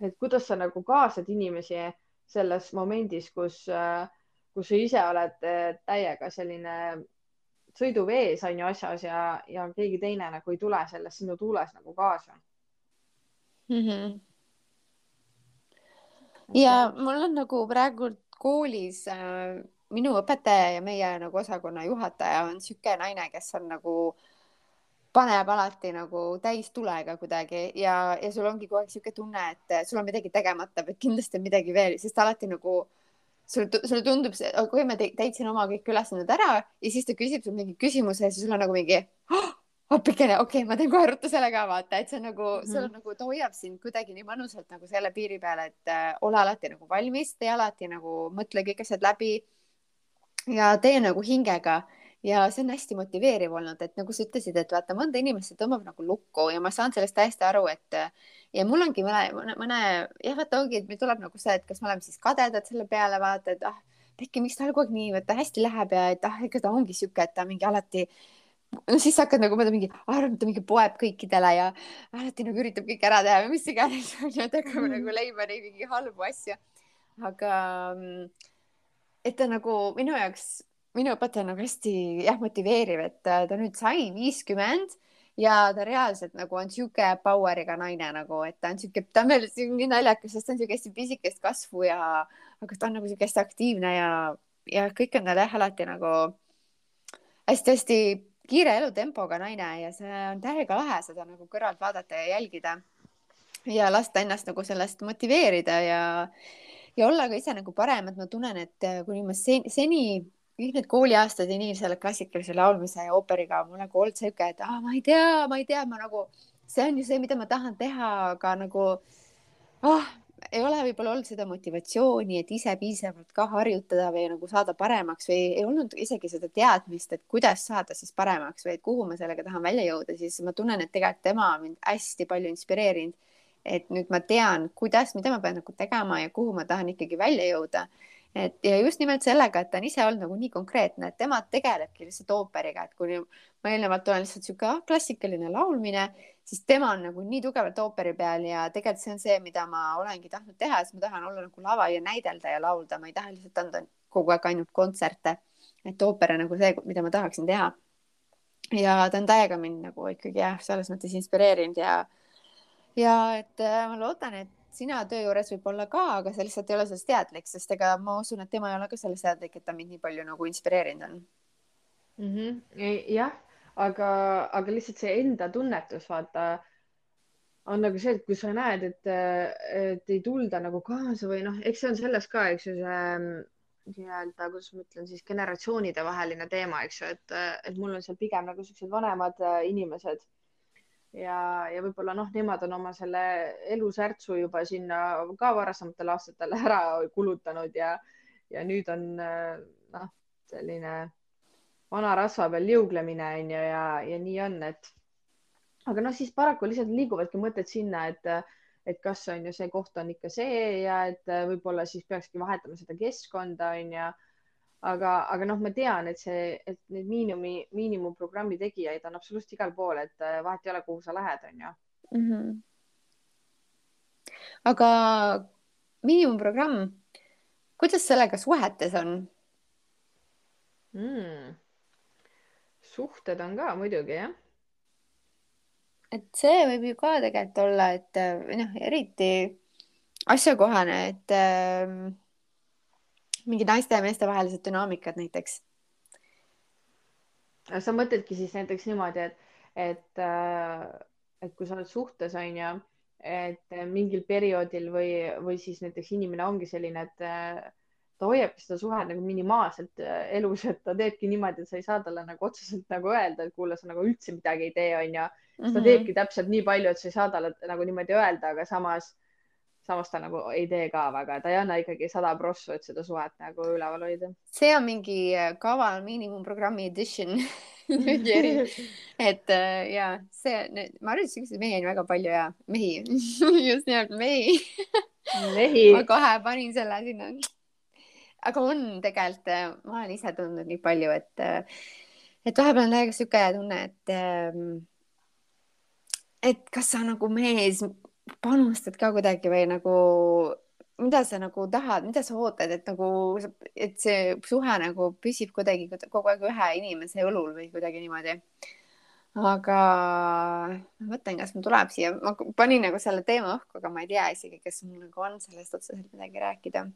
et kuidas sa nagu kaasad inimesi selles momendis, kus, kus sa ise oled eh, täiega selline sõiduvees on ju asjas ja, ja keegi teine nagu ei tule selles sinu tuules nagu kaasa mm. -hmm. ja mul on nagu praegu koolis äh, minu õpetaja ja meie nagu osakonna juhataja on niisugune naine, kes on nagu paneb alati nagu täistulega kuidagi ja, ja sul ongi kogu aeg niisugune tunne, et sul on midagi tegemata või kindlasti midagi veel, sest alati nagu sulle, sulle tundub, kui ma täitsin oma kõik ülesanded ära ja siis ta küsib sul mingi küsimuse ja siis sul on nagu mingi oh, appikene, okei okay,, ma teen kohe ruttu selle ka vaata, et see on nagu mm, -hmm. sul on nagu, ta hoiab sind kuidagi nii mõnusalt nagu selle piiri peal, et äh, ole alati nagu valmis, tee alati nagu mõtle kõik asjad läbi ja tee nagu hingega ja see on hästi motiveeriv olnud, et nagu sa ütlesid, et vaata, mõnda inimest see tõmbab nagu lukku ja ma saan sellest täiesti aru, et ja mul ongi mõne, mõne, mõne jah, vaata ongi, et meil tuleb nagu see, et kas me oleme siis kadedad selle peale, vaata, et ah, Pekki, miks tal kogu aeg nii, vaata hästi läheb ja et ah, ega ta ongi sihuke, et ta mingi alati no siis hakkad nagu mõtlema mingi, arvab, ta mingi poeb kõikidele ja alati nagu üritab kõik ära teha või mis iganes, onju, et hakkame mm. nagu leidma neid mingi halbu asju. aga mm, et ta nagu minu jaoks minu õpetaja on nagu hästi jah, motiveeriv, et ta nüüd sai viiskümmend ja ta reaalselt nagu on sihuke power'iga naine nagu, et ta on sihuke, ta on veel nii naljakas, sest ta on sihuke hästi pisikest kasvu ja, aga ta on nagu sihuke hästi aktiivne ja, ja kõik on tal jah, alati nagu hästi-hästi kiire elutempoga naine ja see on täiega lahe seda nagu kõrvalt vaadata ja jälgida ja lasta ennast nagu sellest motiveerida ja, ja olla ka ise nagu parem, et ma tunnen, et kuni ma seni, seni kõik need kooliaastad ja nii selle klassikalise laulmise ja ooperiga mul nagu olnud sihuke, et ah, ma ei tea, ma ei tea, ma nagu, see on ju see, mida ma tahan teha, aga nagu ah, ei ole võib-olla olnud seda motivatsiooni, et ise piisavalt ka harjutada või nagu saada paremaks või ei olnud isegi seda teadmist, et kuidas saada siis paremaks või et kuhu ma sellega tahan välja jõuda, siis ma tunnen, et tegelikult tema on mind hästi palju inspireerinud. et nüüd ma tean, kuidas, mida ma pean nagu tegema ja kuhu ma tahan ikkagi välja jõuda et ja just nimelt sellega, et ta on ise olnud nagu nii konkreetne, et tema tegelebki lihtsalt ooperiga, et kui ma eelnevalt olen lihtsalt sihuke ah, klassikaline laulmine, siis tema on nagu nii tugevalt ooperi peal ja tegelikult see on see, mida ma olengi tahtnud teha, sest ma tahan olla nagu lava ja näidelda ja laulda, ma ei taha lihtsalt anda kogu aeg ainult kontserte. et ooper on nagu see, mida ma tahaksin teha. ja ta on täiega mind nagu ikkagi jah, selles mõttes inspireerinud ja, ja et äh, ma loodan, et sina töö juures võib-olla ka, aga sa lihtsalt ei ole sellest teadlik, sest ega ma usun, et tema ei ole ka sellest teadlik, et ta mind nii palju nagu inspireerinud on mm. -hmm. jah, aga, aga lihtsalt see enda tunnetus, vaata, on nagu see, et kui sa näed, et, et ei tulda nagu kaasa või noh, eks see on selles ka, eks ju, see nii-öelda, kuidas ma ütlen siis generatsioonide vaheline teema, eks ju, et, et mul on seal pigem nagu siuksed vanemad äh, inimesed ja, ja võib-olla noh, nemad on oma selle elusärtsu juba sinna ka varasematel aastatel ära kulutanud ja, ja nüüd on äh, noh, selline vana rasva peal liuglemine on ju ja, ja nii on, et aga noh, siis paraku lihtsalt liiguvadki mõtted sinna, et et kas on ju see koht on ikka see ja et äh, võib-olla siis peakski vahetama seda keskkonda on ju. Aga, aga noh, ma tean, et see, et neid miinimumi, miinimumprogrammi tegijaid on absoluutselt igal pool, et äh, vahet ei ole, kuhu sa lähed, on ju mm. -hmm. aga miinimumprogramm, kuidas sellega suhetes on mm.? suhted on ka muidugi jah et see võib ju ka tegelikult olla, et või noh, eriti asjakohane, et äh, mingi naiste ja meeste vahelised dünaamikad näiteks. sa mõtledki siis näiteks niimoodi, et, et, äh, et kui sa oled suhtes, on ju, et mingil perioodil või, või siis näiteks inimene ongi selline, et äh, ta hoiabki seda suhet nagu minimaalselt äh, elus, et ta teebki niimoodi, et sa ei saa talle nagu otseselt nagu öelda, et kuule, sa nagu üldse midagi ei tee, onju. ta mhm. teebki täpselt nii palju, et sa ei saa talle nagu niimoodi öelda, aga samas, samas ta nagu ei tee ka väga, ta ei anna ikkagi sada prossu, et seda suhet nagu üleval hoida. see on mingi äh, kaval miinimumprogrammi edition. Mingi eri, et äh, ja see, ma arvan, et siukseid mehi on väga palju ja mehi just nimelt mehi. Mehi. Ma kohe panin selle sinna. Aga on tegelikult, äh, ma olen ise tundnud nii palju, et, et vahepeal on täiega sihuke tunne, et, ähm, et kas sa nagu mees panustad ka kuidagi või nagu, mida sa nagu tahad, mida sa ootad, et nagu, et see suhe nagu püsib kuidagi kogu aeg ühe inimese õlul või kuidagi niimoodi. Aga ma mõtlen, kas mul tuleb siia, ma panin nagu selle teema õhku, aga ma ei tea isegi, kas mul nagu on sellest otseselt midagi rääkida.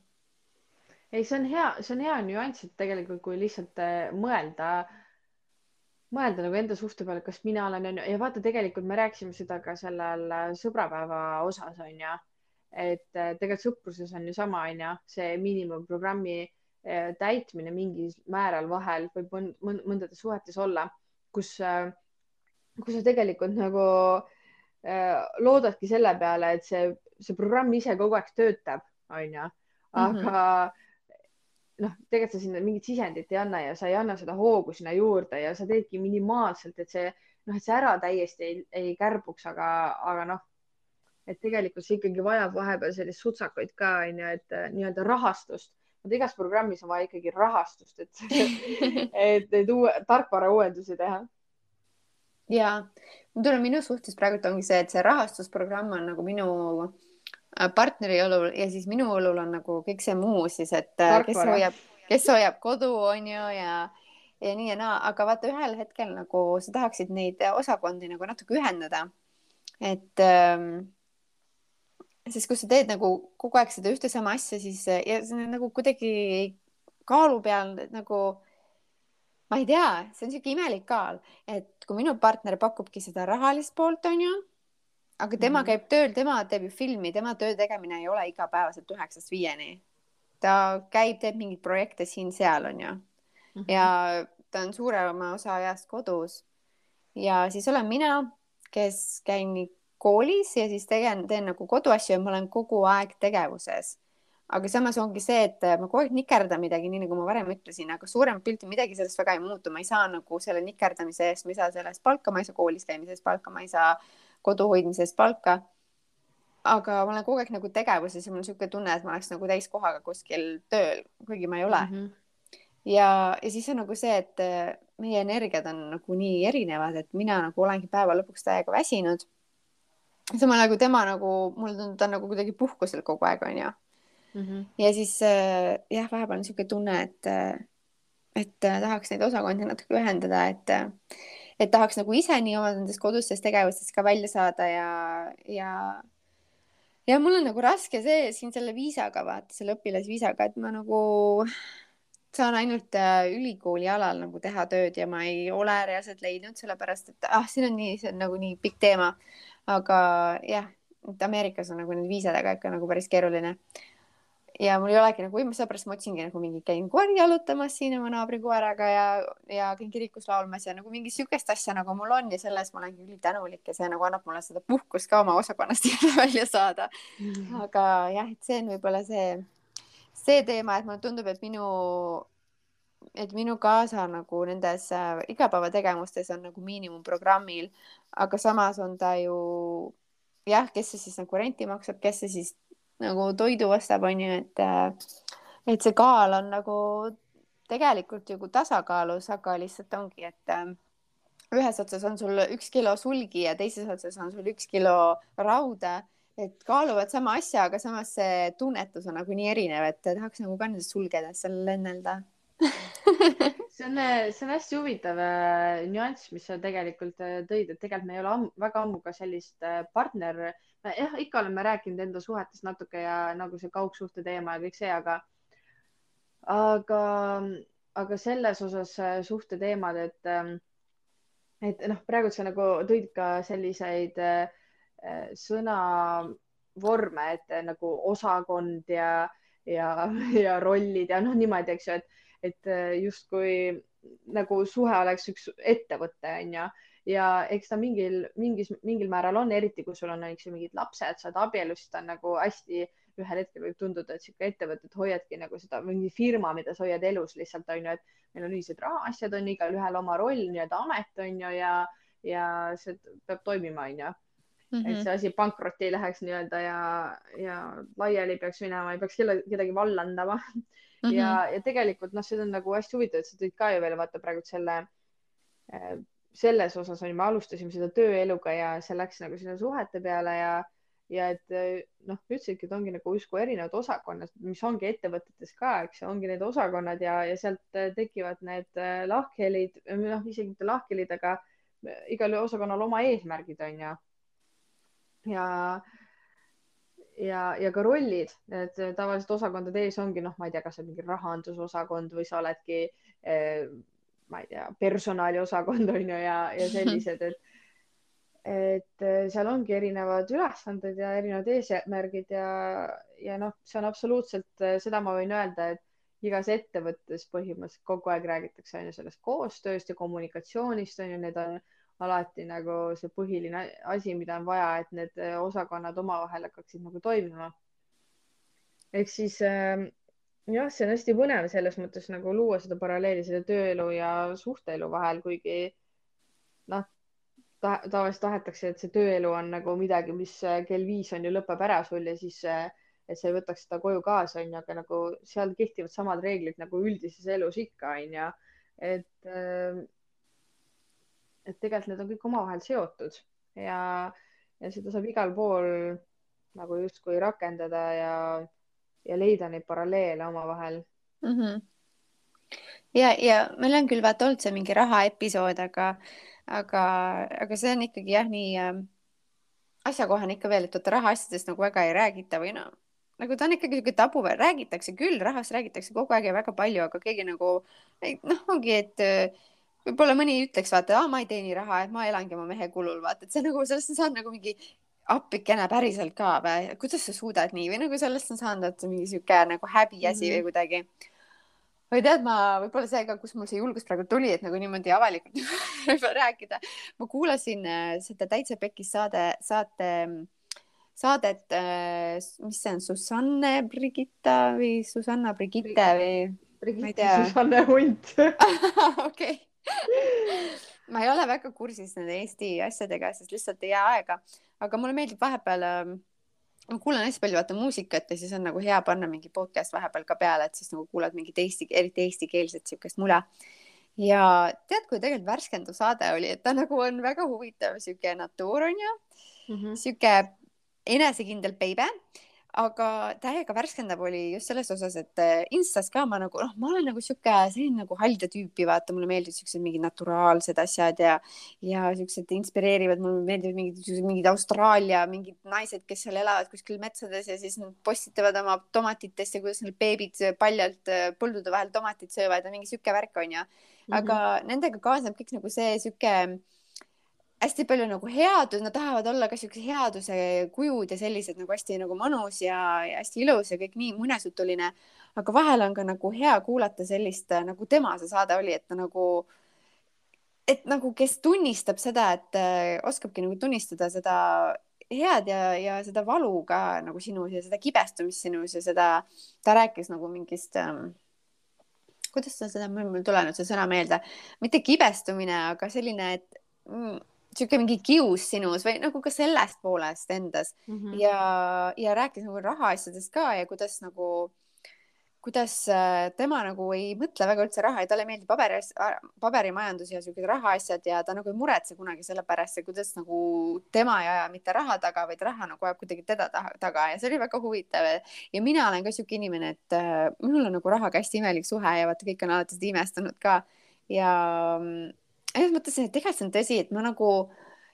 Ei, see on hea, see on hea nüanss, et tegelikult kui lihtsalt äh, mõelda, nagu enda suhte peale, kas mina olen onju ja vaata, tegelikult me rääkisime seda ka sellel äh, sõbrapäeva osas onju, et äh, tegelikult sõpruses on ju sama onju, see miinimumprogrammi täitmine mingil määral vahel võib mõndades suhetes olla, kus, kus sa tegelikult nagu loodadki selle peale, et see, see programm ise kogu aeg töötab, onju, aga mm -hmm noh, tegelikult sa sinna mingit sisendit ei anna ja sa ei anna seda hoogu sinna juurde ja sa teedki minimaalselt, et see noh, et see ära täiesti ei, ei kärbuks, aga, aga noh, et tegelikult see ikkagi vajab vahepeal sellist sutsakaid ka onju, et äh, nii-öelda rahastust. vot igas programmis on vaja ikkagi rahastust, et et neid uue tarkvara uuendusi teha. ja, ma tunnen minu suhtes praegult ongi see, et see rahastusprogramm on nagu minu Äh, partneri õlul ja siis minu õlul on nagu kõik see muu siis, et Tarkvara. Äh, kes hoiab, kes hoiab kodu, on ju, ja ja nii ja naa, aga vaata ühel hetkel nagu sa tahaksid neid osakondi nagu natuke ühendada. et ähm, sest kui sa teed nagu kogu aeg seda ühte sama asja, siis ja see on nagu kuidagi kaalu peal nagu ma ei tea, see on niisugune imelik kaal, et kui minu partner pakubki seda rahalist poolt, onju aga tema mm -hmm. käib tööl, tema teeb ju filmi, tema töö tegemine ei ole igapäevaselt üheksast viieni. ta käib, teeb mingeid projekte siin-seal, onju mm. -hmm. ja ta on suurema osa ajast kodus. ja siis olen mina, kes käin koolis ja siis tegelen, teen nagu koduasju ja ma olen kogu aeg tegevuses. aga samas ongi see, et ma kogu aeg nikerdan midagi, nii nagu ma varem ütlesin, aga suuremat pilti midagi sellest väga ei muutu, ma ei saa nagu selle nikerdamise eest, ma ei saa selle eest palka, ma ei saa koolis käimise eest palka, ma ei saa kodu hoidmise eest palka. aga ma olen kogu aeg nagu tegevuses ja mul on niisugune tunne, et ma oleks nagu täiskohaga kuskil tööl, kuigi ma ei ole mm. -hmm. ja, ja siis on nagu see, et äh, meie energiad on nagu nii erinevad, et mina nagu olengi päeva lõpuks täiega väsinud. samal ajal kui tema nagu, mulle tundub, ta on nagu kuidagi puhkusel kogu aeg, onju. -hmm. ja siis äh, jah, vahepeal on niisugune tunne, et, äh, et tahaks neid osakondi natuke ühendada, et et tahaks nagu ise nii oma nendest kodustest tegevustest ka välja saada ja, ja ja mul on nagu raske see siin selle viisaga, vaata selle õpilasviisaga, et ma nagu saan ainult äh, ülikooli alal nagu teha tööd ja ma ei ole reaalselt leidnud, sellepärast et ah, siin on nii, see on nagu nii pikk teema. aga jah, et Ameerikas on nagu nende viisadega ikka nagu päris keeruline. Ja mul ei olegi nagu võimalust, sellepärast ma otsingi nagu mingi, käin koeri jalutamas siin oma naabri koeraga ja, ja käin kirikus laulmas ja nagu mingi sihukest asja nagu mul on ja selles ma olengi ülitänulik ja see nagu annab mulle seda puhkust ka oma osakonnast välja saada mm. aga jah, et see on võib-olla see see teema, et mulle tundub, et minu, et minu kaasa nagu nendes äh, igapäevategevustes on nagu miinimumprogrammil, aga samas on ta ju jah, kes see siis nagu renti maksab, kes see siis nagu toidu ostab, on ju, et äh, et see kaal on nagu tegelikult ju tasakaalus, aga lihtsalt ongi, et äh, ühes otsas on sul üks kilo sulgi ja teises otsas on sul üks kilo rauda. Et kaaluvad sama asja, aga samas see tunnetus on nagu nii erinev, et tahaks nagu ka nendes sulgedes seal lennelda. See on, see on hästi huvitav äh, nüanss, mis sa tegelikult äh, tõid, et tegelikult me ei ole am väga ammu ka sellist äh, partner, jah, ikka oleme rääkinud enda suhetest natuke ja nagu see kaugsuhte teema ja kõik see, aga, aga, aga selles osas suhteteemad, et, ähm, et noh, praegu sa nagu tõid ka selliseid äh, Äh, sõnavorme, et äh, nagu osakond ja, ja, ja rollid ja noh, niimoodi, eks ju, et, et äh, justkui nagu suhe oleks üks ettevõte, onju. Ja eks ta mingil, mingis, mingil määral on, eriti kui sul on, eks ju, mingid lapsed, sa oled abielus, siis ta on nagu hästi, ühel hetkel võib tunduda, et sihuke ettevõte, et hoiadki nagu seda mingi firma, mida sa hoiad elus lihtsalt onju, et meil on ühised rahaasjad on igalühel oma roll, nii-öelda amet onju ja, ja see peab toimima onju mm, -hmm. et see asi pankrotti ei läheks nii-öelda ja, ja laiali peaks minema, ei peaks kelle, kedagi vallandama mm. -hmm. ja, ja tegelikult noh, see on nagu hästi huvitav, et sa tõid ka ju veel vaata praegu selle äh, selles osas on ju, me alustasime seda tööeluga ja see läks nagu sinna suhete peale ja, ja et noh, ütlesidki, et ongi nagu justkui erinevad osakonnad, mis ongi ettevõtetes ka, eks ju, ongi need osakonnad ja, ja sealt tekivad need äh, lahkhelid, noh, isegi mitte lahkhelid, aga igal osakonnal oma eesmärgid on ju. Ja, ja, ja ka rollid, et tavaliselt osakondade ees ongi noh, ma ei tea, kas on mingi rahandusosakond või sa oledki eh, ma ei tea, personaliosakond on ju ja, ja sellised, et et seal ongi erinevad ülesanded ja erinevad eesmärgid ja, ja noh, see on absoluutselt, seda ma võin öelda, et igas ettevõttes põhimõtteliselt kogu aeg räägitakse on ju sellest koostööst ja kommunikatsioonist on ju, need on alati nagu see põhiline asi, mida on vaja, et need äh, osakonnad omavahel hakkaksid nagu toimima. ehk siis äh, jah, see on hästi põnev selles mõttes nagu luua seda paralleeli selle tööelu ja suhteelu vahel, kuigi noh ta,, tavaliselt tahetakse, et see tööelu on nagu midagi, mis äh, kell viis on ju lõpeb ära sul ja siis äh, et sa ei võtaks seda koju kaasa, onju, aga nagu seal kehtivad samad reeglid nagu üldises elus ikka, onju. et et tegelikult need on kõik omavahel seotud ja, ja seda saab igal pool nagu justkui rakendada ja, ja leida neid paralleele omavahel mm. -hmm. ja, ja meil on küll vaata olnud see mingi rahaepisood, aga, aga, aga see on ikkagi jah, nii äh, asjakohane ikka veel, et vaata rahaasjadest nagu väga ei räägita või noh, nagu ta on ikkagi niisugune tabu, räägitakse küll, rahast räägitakse kogu aeg ja väga palju, aga keegi nagu noh, ongi, et äh, võib-olla mõni ütleks, vaata, ma ei teeni raha, et ma elangi oma mehe kulul, vaata, et see nagu sellest on saanud nagu mingi appikene päriselt ka või, kuidas sa suudad nii või nagu sellest on saanud, et mingi sihuke nagu häbiasi mm -hmm. või kuidagi. või tead, ma võib-olla see ka, kus mul see julgus praegu tuli, et nagu niimoodi avalikult rääkida. ma kuulasin äh, seda Täitsa Pekis saade, saate, saadet, äh, mis see on, Susanne Brigitta või Susanna Brigitte või? Brigitte Susanne Hunt okei ma ei ole väga kursis nende Eesti asjadega, sest lihtsalt ei jää aega, aga mulle meeldib vahepeal äh, ma kuulan hästi palju vaata muusikat ja siis on nagu hea panna mingi podcast vahepeal ka peale, et siis nagu kuulad mingit eesti, eriti eestikeelset siukest mula. ja tead, kui tegelikult värskendav saade oli, et ta nagu on väga huvitav, sihuke natuur on ju mm -hmm., sihuke enesekindel beebe, aga täiega värskendav oli just selles osas, et äh, Instas ka ma nagu noh, ma olen nagu sihuke selline nagu halde tüüpi, vaata, mulle meeldivad siuksed mingid naturaalsed asjad ja ja siuksed inspireerivad, mulle meeldivad mingid, mingid Austraalia mingid naised, kes seal elavad kuskil metsades ja siis nad postitavad oma tomatitest ja kuidas neil beebid paljalt äh, põldude vahel tomatit söövad ja mingi sihuke värk onju. aga mm -hmm. nendega kaasneb kõik nagu see sihuke hästi palju nagu headus, nad tahavad olla ka siukse headuse kujud ja sellised nagu hästi nagu mõnus ja, ja hästi ilus ja kõik nii muinasjutuline. aga vahel on ka nagu hea kuulata sellist, nagu tema see saade oli, et ta nagu, et nagu, kes tunnistab seda, et äh, oskabki nagu tunnistada seda head ja, ja seda valu ka nagu sinus ja seda kibestumist sinus ja seda, ta rääkis nagu mingist ähm, kuidas ta seda, mul ei tule nüüd see sõna meelde, mitte kibestumine, aga selline, et mm, sihuke mingi kius sinus või nagu ka sellest poolest endas mm -hmm. ja, ja rääkis nagu rahaasjadest ka ja kuidas nagu, kuidas äh, tema nagu ei mõtle väga üldse raha ja talle ei meeldi paberi, paberimajandus ja siuksed rahaasjad ja ta nagu ei muretse kunagi selle pärast ja kuidas nagu tema ei aja mitte raha taga, vaid raha nagu ajab kuidagi teda taga ja see oli väga huvitav. ja mina olen ka sihuke inimene, et äh, minul on nagu rahaga hästi imelik suhe ja vaata, kõik on alati seda imestanud ka ja mm, siis mõtlesin, et tegelikult see on tõsi, et ma nagu,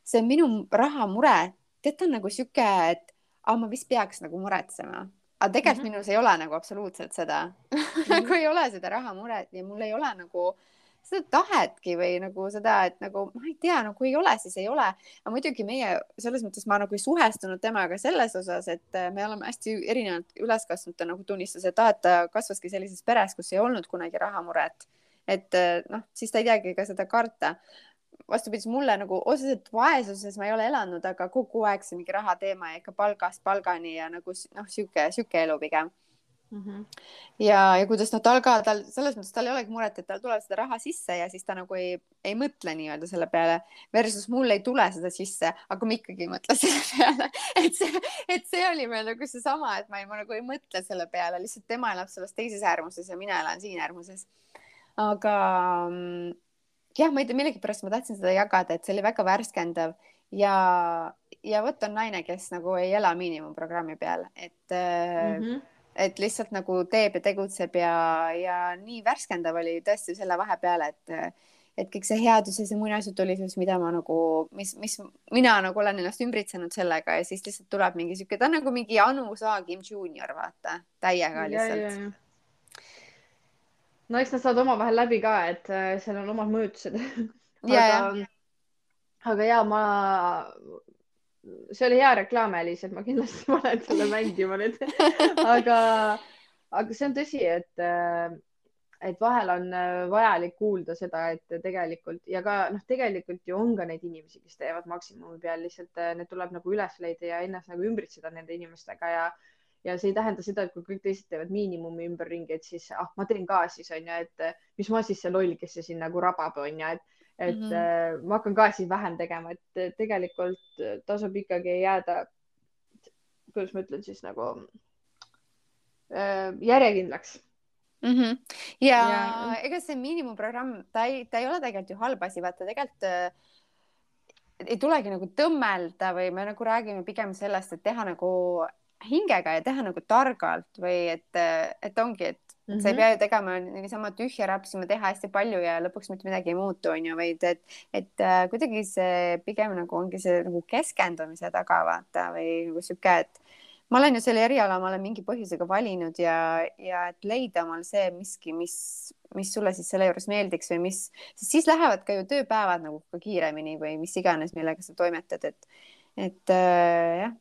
see minu rahamure, tead, ta on nagu sihuke, et aa, ma vist peaks nagu muretsema. aga tegelikult mm -hmm. minus ei ole nagu absoluutselt seda mm, -hmm. nagu ei ole seda rahamuret ja mul ei ole nagu seda tahetki või nagu seda, et nagu ma ei tea, no kui ei ole, siis ei ole. aga muidugi meie selles mõttes ma nagu ei suhestunud temaga selles osas, et me oleme hästi erinevalt üles kasvanud, ta nagu tunnistas, et aa, et ta kasvaski sellises peres, kus ei olnud kunagi rahamuret et eh, noh, siis ta ei teagi ka seda karta. vastupidi, mulle nagu otseselt vaesuses ma ei ole elanud, aga kogu aeg see mingi raha teema ja ikka palgast palgani ja nagu noh, sihuke, sihuke elu pigem Mm -hmm. ja, ja kuidas noh, tal ka, tal selles mõttes tal ei olegi muret, et tal tuleb seda raha sisse ja siis ta nagu ei, ei mõtle nii-öelda selle peale. Versus mul ei tule seda sisse, aga ma ikkagi ei mõtle selle peale. et see, et see oli meil nagu seesama, et ma, ei, ma nagu ei mõtle selle peale, lihtsalt tema elab selles teises äärmuses ja mina elan siin äärmuses aga mm, jah, ma ei tea, millegipärast ma tahtsin seda jagada, et see oli väga värskendav. Ja, ja vot on naine, kes nagu ei ela miinimumprogrammi peal, et mm, -hmm. et lihtsalt nagu teeb ja tegutseb ja, ja nii värskendav oli tõesti selle vahepeal, et et kõik see headus ja see muinasjutulisus, mida ma nagu, mis, mis mina nagu olen ennast ümbritsenud sellega ja siis lihtsalt tuleb mingi sihuke, ta on nagu mingi Anu Saagim juunior, vaata, täiega lihtsalt no eks nad saavad omavahel läbi ka, et äh, seal on omad mõjutused. Aga, aga ja ma, see oli hea reklaam, Elis, et ma kindlasti panen selle mängima nüüd. Aga, aga see on tõsi, et, äh, et vahel on äh, vajalik kuulda seda, et tegelikult ja ka noh, tegelikult ju on ka neid inimesi, kes teevad maksimumi peal, lihtsalt need tuleb nagu üles leida ja ennast nagu ümbritseda nende inimestega ja ja see ei tähenda seda, et kui kõik teised teevad miinimumi ümberringi, et siis ah, ma teen ka siis onju, et mis ma siis see loll, kes see siin nagu rabab onju, et et mm -hmm. ma hakkan ka siis vähem tegema, et tegelikult tasub ikkagi jääda, kuidas ma ütlen siis nagu järjekindlaks mm. -hmm. ja, ja ega see miinimumprogramm, ta ei, ta ei ole tegelikult ju halb asi, vaata tegelikult äh, ei tulegi nagu tõmmelda või me nagu räägime pigem sellest, et teha nagu hingega ja teha nagu targalt või et, et ongi, et mm -hmm. sa ei mhm. pea ju tegema niisama tühja rapsima, teha hästi palju ja lõpuks mitte midagi ei muutu, onju, vaid et, et äh, kuidagi see pigem nagu ongi see nagu keskendumise taga vaata või nagu sihuke, et ma olen ju selle eriala, ma olen mingi põhjusega valinud ja, ja et leida omal see miski, mis, mis sulle siis selle juures meeldiks või mis, siis lähevad ka ju tööpäevad nagu ka kiiremini või mis iganes, millega sa toimetad, et, et äh, jah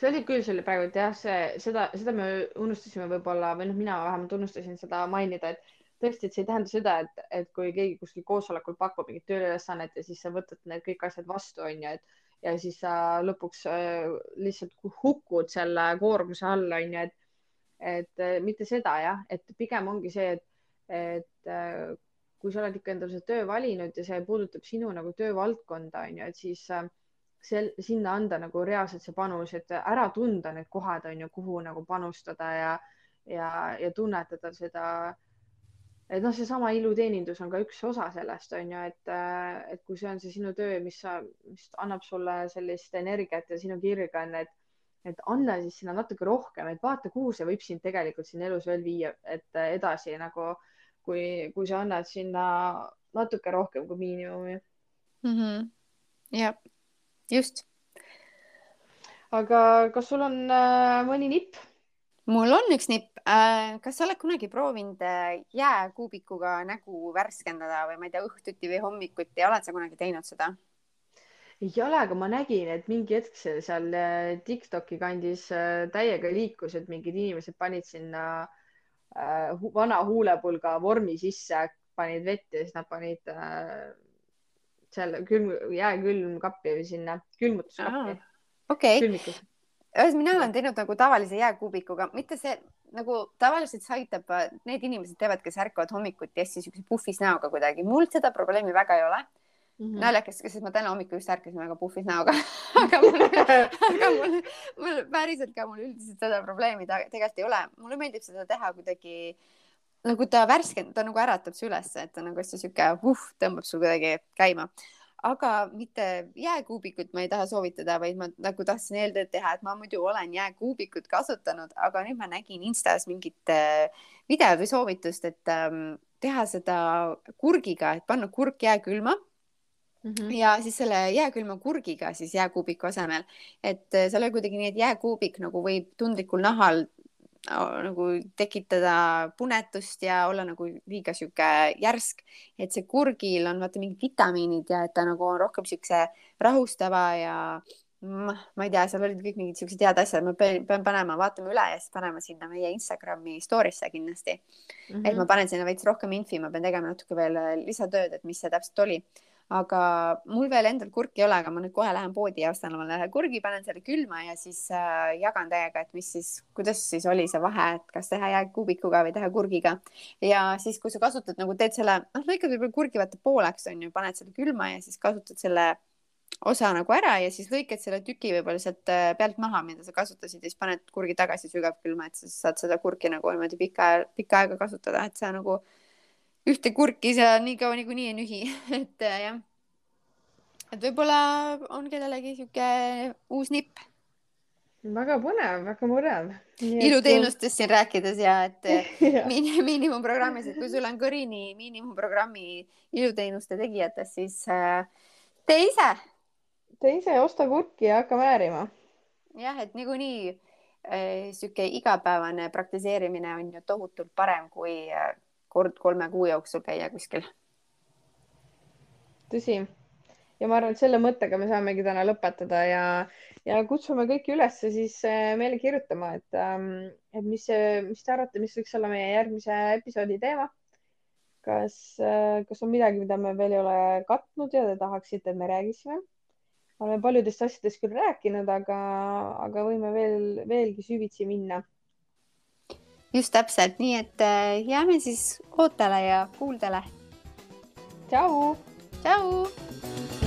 see oli küll, see oli praegu jah, see, seda, seda me unustasime võib-olla või noh, mina vähemalt unustasin seda mainida, et tõesti, et see ei tähenda seda, et, et kui keegi kuskil koosolekul pakub mingit tööülesannet ja siis sa võtad need kõik asjad vastu, onju, et ja siis sa lõpuks äh, lihtsalt hukud selle koormuse all, onju, et et äh, mitte seda jah, et pigem ongi see, et, et äh, kui sa oled ikka endale selle töö valinud ja see puudutab sinu nagu töövaldkonda, onju, et siis äh, sel, sinna anda nagu reaalselt see panus, et ära tunda need kohad on ju, kuhu nagu panustada ja, ja, ja tunnetada seda. et noh, seesama iluteenindus on ka üks osa sellest on ju, et, et kui see on see sinu töö, mis sa, mis annab sulle sellist energiat ja sinu kirge on, et, et anna siis sinna natuke rohkem, et vaata, kuhu see võib sind tegelikult siin elus veel viia, et edasi nagu, kui, kui sa annad sinna natuke rohkem kui miinimumi mm. -hmm. jah, just. aga kas sul on äh, mõni nipp? mul on üks nipp äh,. kas sa oled kunagi proovinud äh, jääkuubikuga nägu värskendada või ma ei tea, õhtuti või hommikuti, oled sa kunagi teinud seda? ei ole, aga ma nägin, et mingi hetk seal, äh, Tiktoki kandis äh, täiega liikus, et mingid inimesed panid sinna äh, vana huulepulga vormi sisse, panid vett ja siis nad panid äh, seal külm, jääkülmkappi või sinna külmutuskappi. okei okay., ühesõnaga mina olen teinud nagu tavalise jääkuubikuga, mitte see nagu tavaliselt see aitab, äh, need inimesed teevad, kes ärkavad hommikuti hästi siukse puhvis näoga kuidagi, mul seda probleemi väga ei ole mm -hmm. naljakas, sest ma täna hommikul just ärkasin väga puhvis näoga aga mul, aga mul, mul päriselt ka mul üldiselt seda probleemi tegelikult ei ole, mulle meeldib seda teha kuidagi nagu ta värskendab, ta nagu äratab su ülesse, et ta nagu hästi sihuke uh, tõmbab sul kuidagi käima. Aga mitte jääkuubikut ma ei taha soovitada, vaid ma nagu tahtsin eeltööd teha, et ma muidu olen jääkuubikut kasutanud, aga nüüd ma nägin Instas mingit äh, videot või soovitust, et ähm, teha seda kurgiga, et panna kurk jääkülma. Mm -hmm. ja siis selle jääkülma kurgiga siis jääkuubiku asemel, et äh, seal oli kuidagi nii, et jääkuubik nagu võib tundlikul nahal nagu tekitada punetust ja olla nagu liiga sihuke järsk, et see kurgil on vaata mingid vitamiinid ja et ta nagu on rohkem siukse rahustava ja ma, ei tea, seal olid kõik mingid siuksed head asjad, ma pean, pean panema, vaatame üle ja siis panema sinna meie Instagrami story'sse kindlasti mm. -hmm. et ma panen sinna veits rohkem infi, ma pean tegema natuke veel lisatööd, et mis see täpselt oli aga mul veel endal kurki ei ole, aga ma nüüd kohe lähen poodi ja ostan omale ühe kurgi, panen selle külma ja siis äh, jagan teiega, et mis siis, kuidas siis oli see vahe, et kas teha jääkuubikuga või teha kurgiga. ja siis, kui sa kasutad nagu teed selle, noh, lõikad võib-olla kurgi vaata pooleks on ju, paned selle külma ja siis kasutad selle osa nagu ära ja siis lõikad selle tüki võib-olla sealt äh, pealt maha, mida sa kasutasid ja siis paned kurgi tagasi sügavkülma, et sa saad seda kurki nagu niimoodi pikka, pikka aega kasutada, et sa nagu ühte kurki sa nii kaua niikuinii ei nühi, et äh, jah. et võib-olla on kellelegi sihuke uus nipp. väga põnev, väga põnev. iluteenustest siin rääkides ja et ja. miin, miinimumprogrammis, et kui sul on kõrini miinimumprogrammi iluteenuste tegijatest, siis äh, tee ise. tee ise, osta kurki ja hakka määrima. jah, et niikuinii äh, sihuke igapäevane praktiseerimine on ju tohutult parem kui äh, kord kolme kuu jooksul käia kuskil. tõsi ja ma arvan, et selle mõttega me saamegi täna lõpetada ja, ja kutsume kõiki üles siis äh, meile kirjutama, et, ähm, et mis, mis te arvate, mis võiks olla meie järgmise episoodi teema. kas, äh, kas on midagi, mida me veel ei ole katnud ja te tahaksite, et me räägiksime? oleme paljudest asjadest küll rääkinud, aga, aga võime veel, veelgi süvitsi minna just täpselt, nii et äh, jääme siis ootele ja kuuldele. tšau. tšau.